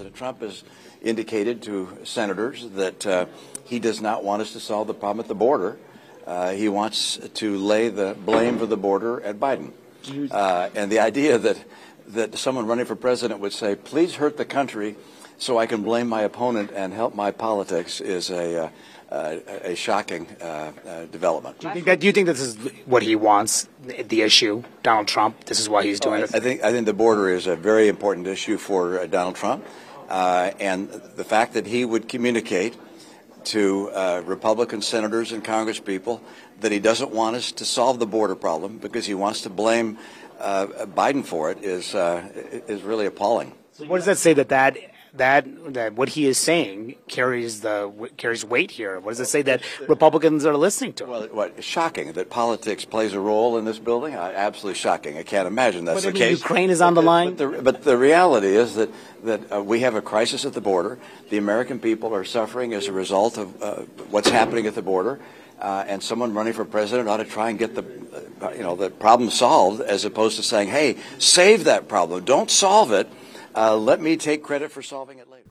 President Trump has indicated to senators that uh, he does not want us to solve the problem at the border. Uh, he wants to lay the blame for the border at Biden. Uh, and the idea that that someone running for president would say, "Please hurt the country." so I can blame my opponent and help my politics is a, uh, uh, a shocking uh, uh, development. Do you, think that, do you think this is what he wants, the issue, Donald Trump? This is why he's doing oh, it? I think, I think the border is a very important issue for uh, Donald Trump. Uh, and the fact that he would communicate to uh, Republican senators and congresspeople that he doesn't want us to solve the border problem because he wants to blame uh, Biden for it is, is really appalling. What does that say that that that that what he is saying carries the carries weight here. What does it say that Republicans are listening to? Well, what shocking that politics plays a role in this building? Uh, absolutely shocking. I can't imagine that's the mean, case. Ukraine is on the line. But the, but the reality is that that uh, we have a crisis at the border. The American people are suffering as a result of uh, what's happening at the border. Uh, and someone running for president ought to try and get the, uh, you know, the problem solved, as opposed to saying, "Hey, save that problem. Don't solve it." Uh, let me take credit for solving it later.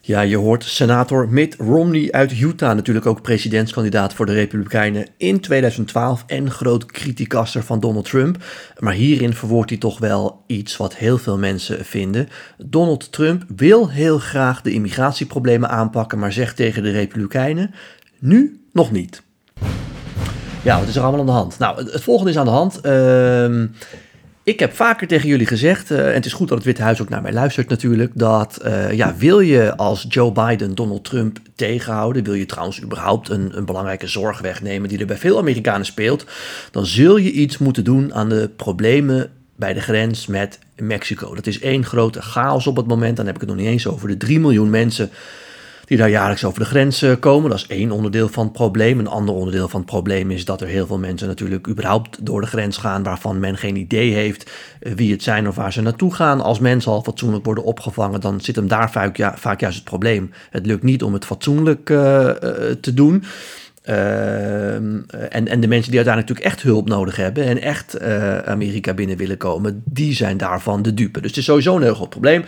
Ja, je hoort senator Mitt Romney uit Utah, natuurlijk ook presidentskandidaat voor de Republikeinen in 2012 en groot criticaster van Donald Trump. Maar hierin verwoordt hij toch wel iets wat heel veel mensen vinden. Donald Trump wil heel graag de immigratieproblemen aanpakken, maar zegt tegen de Republikeinen: nu nog niet. Ja, wat is er allemaal aan de hand? Nou, het, volgende is aan de hand. Ehm ik heb vaker tegen jullie gezegd, uh, en het is goed dat het Witte Huis ook naar mij luistert natuurlijk, dat uh, ja, wil je als Joe Biden Donald Trump tegenhouden, wil je trouwens überhaupt een, een belangrijke zorg wegnemen die er bij veel Amerikanen speelt, dan zul je iets moeten doen aan de problemen bij de grens met Mexico. Dat is één grote chaos op het moment, dan heb ik het nog niet eens over de 3 miljoen mensen die daar jaarlijks over de grens eh, komen. Dat is één onderdeel van het probleem. Een ander onderdeel van het probleem is dat er heel veel mensen natuurlijk überhaupt door de grens gaan waarvan men geen idee heeft eh, wie het zijn of waar ze naartoe gaan. Als mensen al fatsoenlijk worden opgevangen, dan zit hem daar vaak, ja, vaak juist het probleem. Het lukt niet om het fatsoenlijk uh, te doen. Uh, en, en de mensen die uiteindelijk natuurlijk echt hulp nodig hebben en echt Amerika binnen willen komen, die zijn daarvan de dupe. Dus het is sowieso een heel groot probleem.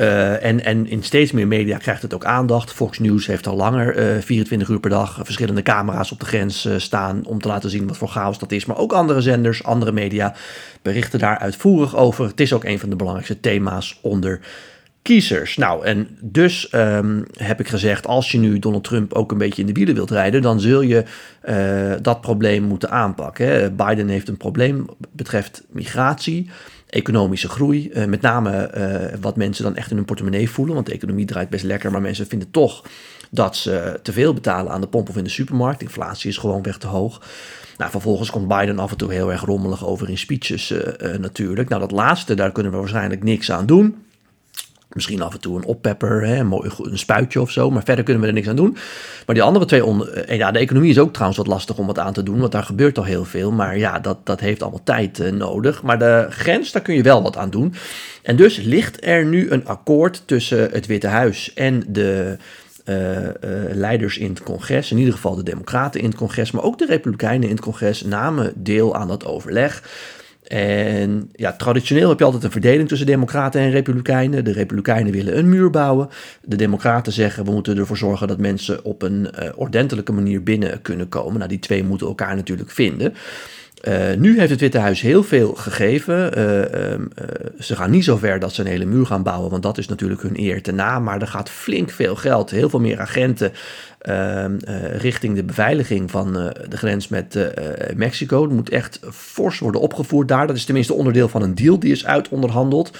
Uh, en, en in steeds meer media krijgt het ook aandacht. Fox News heeft al langer, uh, 24 uur per dag, verschillende camera's op de grens uh, staan om te laten zien wat voor chaos dat is. Maar ook andere zenders, andere media berichten daar uitvoerig over. Het is ook een van de belangrijkste thema's onder kiezers. Nou, en dus um, heb ik gezegd, als je nu Donald Trump ook een beetje in de wielen wilt rijden, dan zul je dat probleem moeten aanpakken. Biden heeft een probleem betreft migratie economische groei. Uh, met name uh, wat mensen dan echt in hun portemonnee voelen. Want de economie draait best lekker, maar mensen vinden toch dat ze te veel betalen aan de pomp of in de supermarkt. Inflatie is gewoon weg te hoog. Nou, vervolgens komt Biden af en toe heel erg rommelig over in speeches uh, natuurlijk. Nou, dat laatste, daar kunnen we waarschijnlijk niks aan doen. Misschien af en toe een oppepper, hè, een, mooi, een spuitje of zo. Maar verder kunnen we er niks aan doen. Maar die andere twee... Eh, ja, de economie is ook trouwens wat lastig om wat aan te doen. Want daar gebeurt al heel veel. Maar ja, dat, dat heeft allemaal tijd uh, nodig. Maar de grens, daar kun je wel wat aan doen. En dus ligt er nu een akkoord tussen het Witte Huis en de... Uh, leiders in het congres, in ieder geval de Democraten in het congres, maar ook de Republikeinen in het congres namen deel aan dat overleg. En ja, traditioneel heb je altijd een verdeling tussen Democraten en Republikeinen. De Republikeinen willen een muur bouwen. De Democraten zeggen we moeten ervoor zorgen dat mensen op een uh, ordentelijke manier binnen kunnen komen. Nou, die twee moeten elkaar natuurlijk vinden. Uh, nu heeft het Witte Huis heel veel gegeven. Uh, uh, ze gaan niet zo ver dat ze een hele muur gaan bouwen, want dat is natuurlijk hun eer te na. Maar er gaat flink veel geld, heel veel meer agenten ehm, richting de beveiliging van de grens met Mexico. Er moet echt fors worden opgevoerd daar. Dat is tenminste onderdeel van een deal die is uitonderhandeld.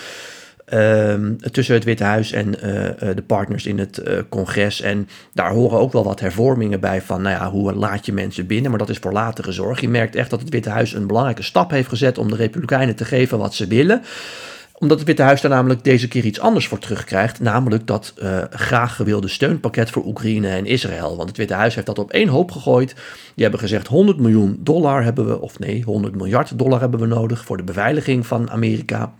Um, tussen het Witte Huis en uh, de partners in het uh, congres. En daar horen ook wel wat hervormingen bij van, nou ja, hoe laat je mensen binnen? Maar dat is voor latere zorg. Je merkt echt dat het Witte Huis een belangrijke stap heeft gezet om de Republikeinen te geven wat ze willen omdat het Witte Huis daar namelijk deze keer iets anders voor terugkrijgt. Namelijk dat graag gewilde steunpakket voor Oekraïne en Israël. Want het Witte Huis heeft dat op één hoop gegooid. Die hebben gezegd 100 miljoen dollar hebben we, of nee, 100 miljard dollar hebben we nodig voor de beveiliging van Amerika.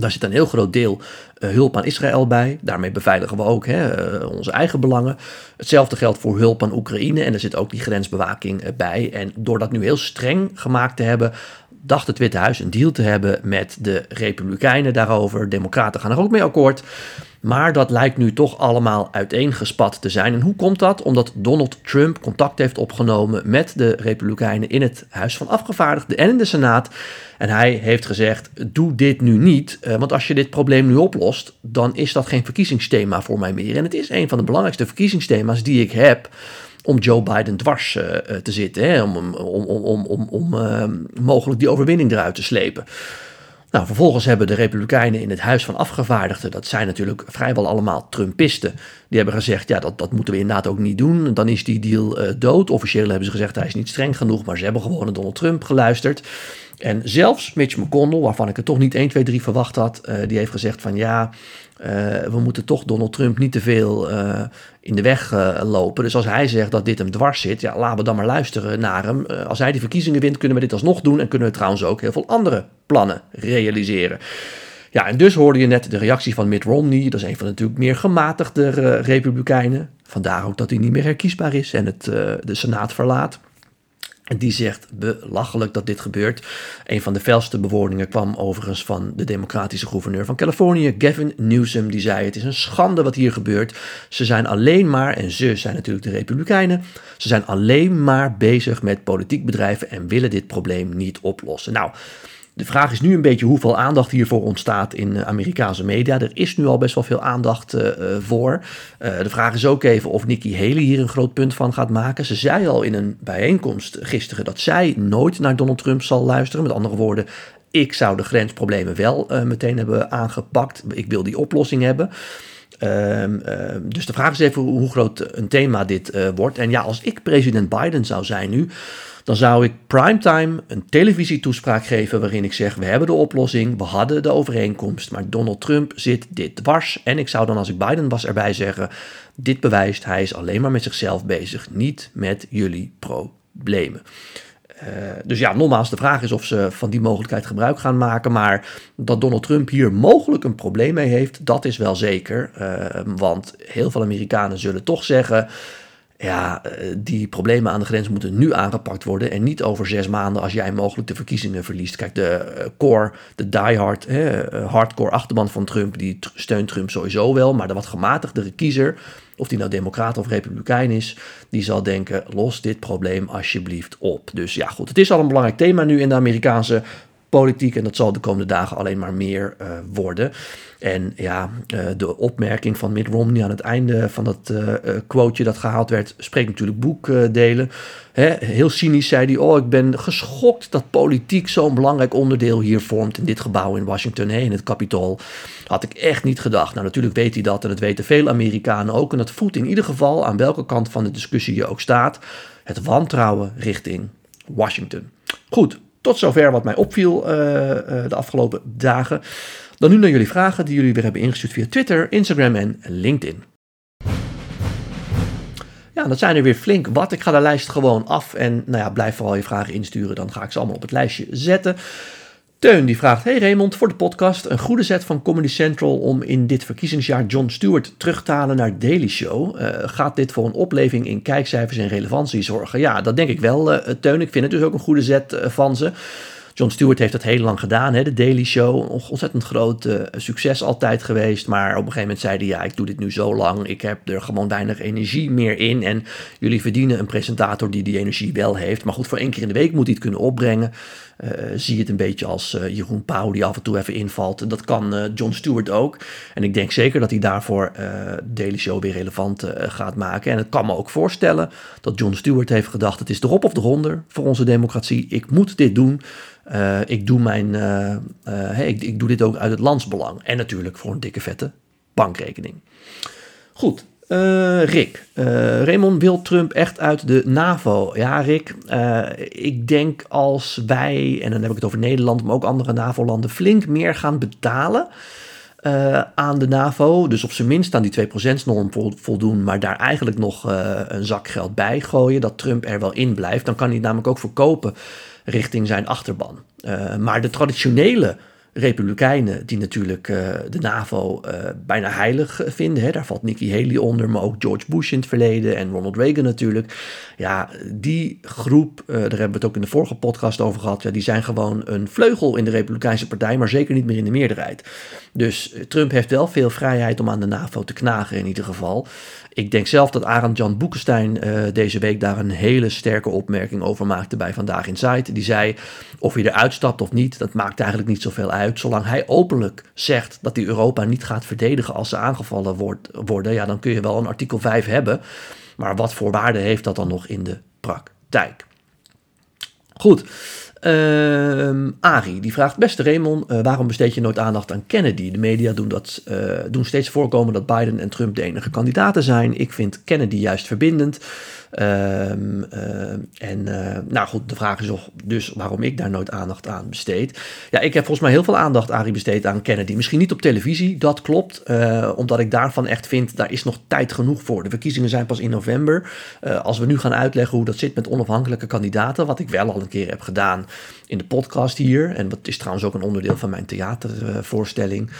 Daar zit een heel groot deel uh, hulp aan Israël bij. Daarmee beveiligen we ook hè, uh, onze eigen belangen. Hetzelfde geldt voor hulp aan Oekraïne. En er zit ook die grensbewaking uh, bij. En door dat nu heel streng gemaakt te hebben, dacht het Witte Huis een deal te hebben met de Republikeinen daarover. Democraten gaan er ook mee akkoord. Maar dat lijkt nu toch allemaal uiteengespat te zijn. En hoe komt dat? Omdat Donald Trump contact heeft opgenomen met de Republikeinen in het Huis van Afgevaardigden en in de Senaat. En hij heeft gezegd: doe dit nu niet, eh, want als je dit probleem nu oplost, dan is dat geen verkiezingsthema voor mij meer. En het is een van de belangrijkste verkiezingsthema's die ik heb om Joe Biden dwars uh, te zitten, hè, om, om, om, om, om, om uh, mogelijk die overwinning eruit te slepen. Nou, vervolgens hebben de Republikeinen in het Huis van Afgevaardigden, dat zijn natuurlijk vrijwel allemaal Trumpisten, die hebben gezegd: ja, dat, dat moeten we inderdaad ook niet doen. Dan is die deal uh, dood. Officieel hebben ze gezegd: hij is niet streng genoeg, maar ze hebben gewoon naar Donald Trump geluisterd. En zelfs Mitch McConnell, waarvan ik het toch niet 1, 2, 3 verwacht had, die heeft gezegd: van ja, we moeten toch Donald Trump niet te veel uh, in de weg uh, lopen. Dus als hij zegt dat dit hem dwars zit, ja, laten we dan maar luisteren naar hem. als hij die verkiezingen wint, kunnen we dit alsnog doen en kunnen we trouwens ook heel veel andere plannen realiseren. Ja, en dus hoorde je net de reactie van Mitt Romney. Dat is een van de natuurlijk meer gematigde republikeinen. Vandaar ook dat hij niet meer herkiesbaar is en het, de Senaat verlaat. Die zegt belachelijk dat dit gebeurt. Een van de felste bewoordingen kwam overigens van de democratische gouverneur van Californië, Gavin Newsom. Die zei: Het is een schande wat hier gebeurt. Ze zijn alleen maar, en ze zijn natuurlijk de Republikeinen, ze zijn alleen maar bezig met politiek bedrijven en willen dit probleem niet oplossen. Nou. De vraag is nu een beetje hoeveel aandacht hiervoor ontstaat in Amerikaanse media. Er is nu al best wel veel aandacht uh, voor. Uh, de vraag is ook even of Nikki Haley hier een groot punt van gaat maken. Ze zei al in een bijeenkomst gisteren dat zij nooit naar Donald Trump zal luisteren. Met andere woorden, ik zou de grensproblemen wel uh, meteen hebben aangepakt. Ik wil die oplossing hebben. Uh, uh, dus de vraag is even hoe groot een thema dit uh, wordt. En ja, als ik president Biden zou zijn nu, dan zou ik primetime een televisietoespraak geven waarin ik zeg: We hebben de oplossing, we hadden de overeenkomst, maar Donald Trump zit dit dwars. En ik zou dan, als ik Biden was, erbij zeggen: Dit bewijst, hij is alleen maar met zichzelf bezig, niet met jullie problemen. Uh, dus ja, nogmaals, de vraag is of ze van die mogelijkheid gebruik gaan maken. Maar dat Donald Trump hier mogelijk een probleem mee heeft, dat is wel zeker. Uh, want heel veel Amerikanen zullen toch zeggen ja, die problemen aan de grens moeten nu aangepakt worden en niet over zes maanden als jij mogelijk de verkiezingen verliest. Kijk, de core, de diehard, hardcore achterban van Trump, die steunt Trump sowieso wel, maar de wat gematigdere kiezer, of die nou democrat of republikein is, die zal denken, los dit probleem alsjeblieft op. Dus ja, goed, het is al een belangrijk thema nu in de Amerikaanse politiek en dat zal de komende dagen alleen maar meer uh, worden. En ja, uh, de opmerking van Mitt Romney aan het einde van dat uh, quoteje dat gehaald werd, spreekt natuurlijk boekdelen. Heel cynisch zei hij, oh ik ben geschokt dat politiek zo'n belangrijk onderdeel hier vormt in dit gebouw in Washington, hè, in het Capitool. Had ik echt niet gedacht. Nou natuurlijk weet hij dat en dat weten veel Amerikanen ook. En dat voedt in ieder geval aan welke kant van de discussie je ook staat, het wantrouwen richting Washington. Goed, tot zover wat mij opviel uh, uh, de afgelopen dagen. Dan nu naar jullie vragen die jullie weer hebben ingestuurd via Twitter, Instagram en LinkedIn. Ja, dat zijn er weer flink wat. Ik ga de lijst gewoon af en nou ja, blijf vooral je vragen insturen. Dan ga ik ze allemaal op het lijstje zetten. Teun die vraagt: Hey Raymond, voor de podcast een goede set van Comedy Central om in dit verkiezingsjaar Jon Stewart terug te halen naar Daily Show. Uh, gaat dit voor een opleving in kijkcijfers en relevantie zorgen? Ja, dat denk ik wel, uh, Teun. Ik vind het dus ook een goede set uh, van ze. Jon Stewart heeft dat heel lang gedaan, hè, de Daily Show. Ontzettend groot succes altijd geweest. Maar op een gegeven moment zei hij: Ja, ik doe dit nu zo lang. Ik heb er gewoon weinig energie meer in. En jullie verdienen een presentator die die energie wel heeft. Maar goed, voor één keer in de week moet hij het kunnen opbrengen. Uh, zie het een beetje als uh, Jeroen Pauw die af en toe even invalt. Dat kan uh, Jon Stewart ook. En ik denk zeker dat hij daarvoor Daily Show weer relevant gaat maken. En het kan me ook voorstellen dat Jon Stewart heeft gedacht: het is erop of eronder voor onze democratie. Ik moet dit doen. Ik, doe mijn, hey, ik, ik doe dit ook uit het landsbelang. En natuurlijk voor een dikke vette bankrekening. Goed, Rick, Raymond wil Trump echt uit de NAVO. Ja, Rick, ik denk als wij, en dan heb ik het over Nederland, maar ook andere NAVO-landen, flink meer gaan betalen aan de NAVO. Dus op zijn minst aan die 2%-norm voldoen, maar daar eigenlijk nog een zak geld bij gooien, dat Trump er wel in blijft. Dan kan hij namelijk ook verkopen richting zijn achterban. maar de traditionele Republikeinen die natuurlijk uh, de NAVO uh, bijna heilig vinden. Hè. Daar valt Nikki Haley onder, maar ook George Bush in het verleden en Ronald Reagan natuurlijk. Ja, die groep, daar hebben we het ook in de vorige podcast over gehad, ja, die zijn gewoon een vleugel in de Republikeinse partij, maar zeker niet meer in de meerderheid. Dus Trump heeft wel veel vrijheid om aan de NAVO te knagen in ieder geval. Ik denk zelf dat Arend Jan Boekenstein deze week daar een hele sterke opmerking over maakte bij Vandaag in Zuid. Die zei, of hij eruit stapt of niet, dat maakt eigenlijk niet zoveel uit. Zolang hij openlijk zegt dat hij Europa niet gaat verdedigen als ze aangevallen wordt, worden, ja, dan kun je wel een artikel 5 hebben. Maar wat voor waarde heeft dat dan nog in de praktijk? Goed. Uh, Ari, die vraagt, beste Raymond, uh, waarom besteed je nooit aandacht aan Kennedy? De media doen, dat, uh, doen steeds voorkomen dat Biden en Trump de enige kandidaten zijn. Ik vind Kennedy juist verbindend. Um, uh, en uh, nou goed, de vraag is dus waarom ik daar nooit aandacht aan besteed. Ja, ik heb volgens mij heel veel aandacht, Arie, besteed aan Kennedy. Misschien niet op televisie, dat klopt. Uh, omdat ik daarvan echt vind, daar is nog tijd genoeg voor. De verkiezingen zijn pas in november. als we nu gaan uitleggen hoe dat zit met onafhankelijke kandidaten, wat ik wel al een keer heb gedaan in de podcast hier. En dat is trouwens ook een onderdeel van mijn theatervoorstelling.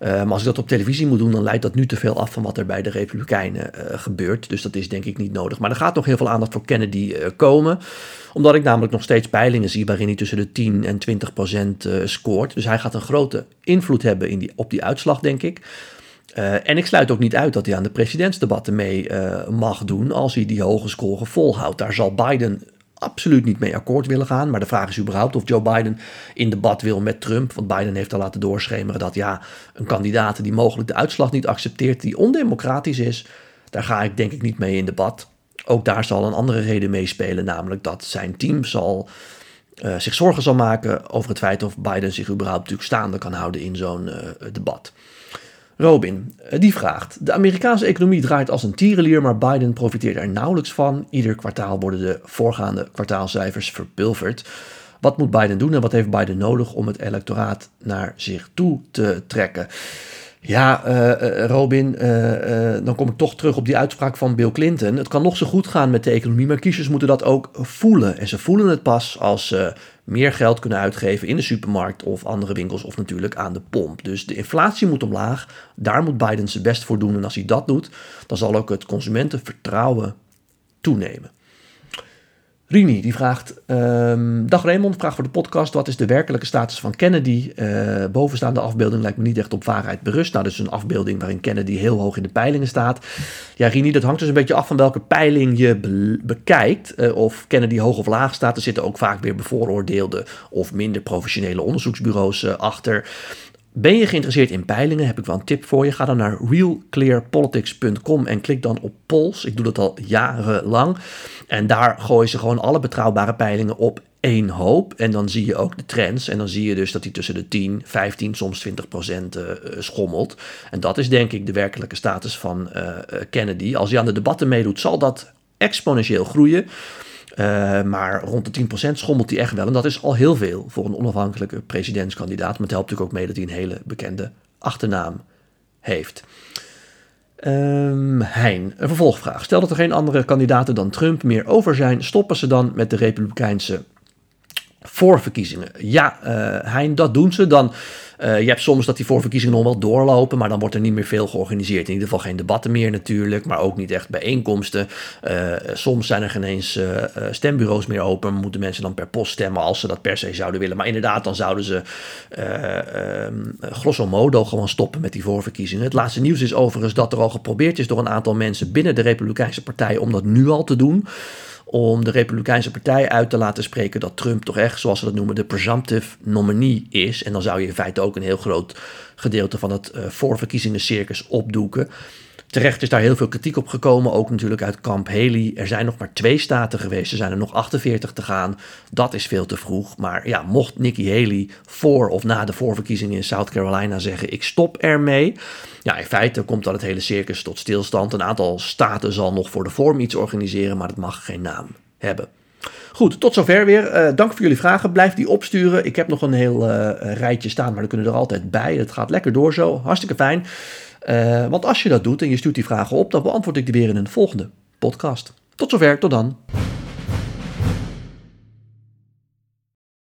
Maar als ik dat op televisie moet doen, dan leidt dat nu te veel af van wat er bij de Republikeinen gebeurt. Dus dat is denk ik niet nodig. Maar er gaat nog heel veel aandacht voor Kennedy uh, komen. Omdat ik namelijk nog steeds peilingen zie waarin hij tussen de 10 en 20 procent scoort. Dus hij gaat een grote invloed hebben in die, op die uitslag, denk ik. Uh, en ik sluit ook niet uit dat hij aan de presidentsdebatten mee mag doen als hij die hoge score volhoudt. Daar zal Biden absoluut niet mee akkoord willen gaan. Maar de vraag is überhaupt of Joe Biden in debat wil met Trump. Want Biden heeft al laten doorschemeren dat ja, een kandidaat die mogelijk de uitslag niet accepteert, die ondemocratisch is, daar ga ik denk ik niet mee in debat. Ook daar zal een andere reden meespelen, namelijk dat zijn team zal, uh, zich zorgen zal maken over het feit of Biden zich überhaupt natuurlijk staande kan houden in zo'n uh, debat. Robin, eh, die vraagt: De Amerikaanse economie draait als een tierenlier, maar Biden profiteert er nauwelijks van. Ieder kwartaal worden de voorgaande kwartaalcijfers verpulverd. Wat moet Biden doen en wat heeft Biden nodig om het electoraat naar zich toe te trekken? Ja, uh, Robin, uh, dan kom ik toch terug op die uitspraak van Bill Clinton. Het kan nog zo goed gaan met de economie, maar kiezers moeten dat ook voelen. En ze voelen het pas als ze meer geld kunnen uitgeven in de supermarkt of andere winkels of natuurlijk aan de pomp. Dus de inflatie moet omlaag. Daar moet Biden zijn best voor doen. En als hij dat doet, dan zal ook het consumentenvertrouwen toenemen. Rini die vraagt: um, Dag Raymond, vraag voor de podcast. Wat is de werkelijke status van Kennedy? Uh, bovenstaande afbeelding lijkt me niet echt op waarheid berust. Nou, dat is een afbeelding waarin Kennedy heel hoog in de peilingen staat. Ja, Rini, dat hangt dus een beetje af van welke peiling je be bekijkt. Uh, of Kennedy hoog of laag staat. Er zitten ook vaak weer bevooroordeelde of minder professionele onderzoeksbureaus uh, achter. Ben je geïnteresseerd in peilingen? Heb ik wel een tip voor je. Ga dan naar realclearpolitics.com en klik dan op polls. Ik doe dat al jarenlang. En daar gooien ze gewoon alle betrouwbare peilingen op één hoop. En dan zie je ook de trends. En dan zie je dus dat die tussen de 10, 15, soms 20 procent uh, schommelt. En dat is denk ik de werkelijke status van uh, Kennedy. Als hij aan de debatten meedoet, zal dat exponentieel groeien. Uh, maar rond de 10% schommelt hij echt wel. En dat is al heel veel voor een onafhankelijke presidentskandidaat. Maar het helpt natuurlijk ook mee dat hij een hele bekende achternaam heeft. Um, Hein, een vervolgvraag. Stel dat er geen andere kandidaten dan Trump meer over zijn, stoppen ze dan met de Republikeinse voorverkiezingen? Ja, uh, Hein, dat doen ze. Dan uh, je hebt soms dat die voorverkiezingen nog wel doorlopen, maar dan wordt er niet meer veel georganiseerd. In ieder geval geen debatten meer natuurlijk, maar ook niet echt bijeenkomsten. Uh, soms zijn er geen eens stembureaus meer open, moeten mensen dan per post stemmen als ze dat per se zouden willen. Maar inderdaad, dan zouden ze um, grosso modo gewoon stoppen met die voorverkiezingen. Het laatste nieuws is overigens dat er al geprobeerd is door een aantal mensen binnen de Republikeinse Partij om dat nu al te doen om de Republikeinse Partij uit te laten spreken dat Trump toch echt, zoals ze dat noemen, de presumptive nominee is. En dan zou je in feite ook een heel groot gedeelte van het uh, voorverkiezingen circus opdoeken. Terecht is daar heel veel kritiek op gekomen, ook natuurlijk uit kamp Haley. Er zijn nog maar twee staten geweest, er zijn er nog 48 te gaan. Dat is veel te vroeg. Maar ja, mocht Nikki Haley voor of na de voorverkiezingen in South Carolina zeggen: ik stop ermee. Ja, in feite komt dan het hele circus tot stilstand. Een aantal staten zal nog voor de vorm iets organiseren, maar dat mag geen naam hebben. Goed, tot zover weer. Uh, dank voor jullie vragen. Blijf die opsturen. Ik heb nog een heel uh, rijtje staan, maar dan kunnen er altijd bij. Het gaat lekker door zo. Hartstikke fijn. Uh, want als je dat doet en je stuurt die vragen op, dan beantwoord ik die weer in een volgende podcast. Tot zover, tot dan.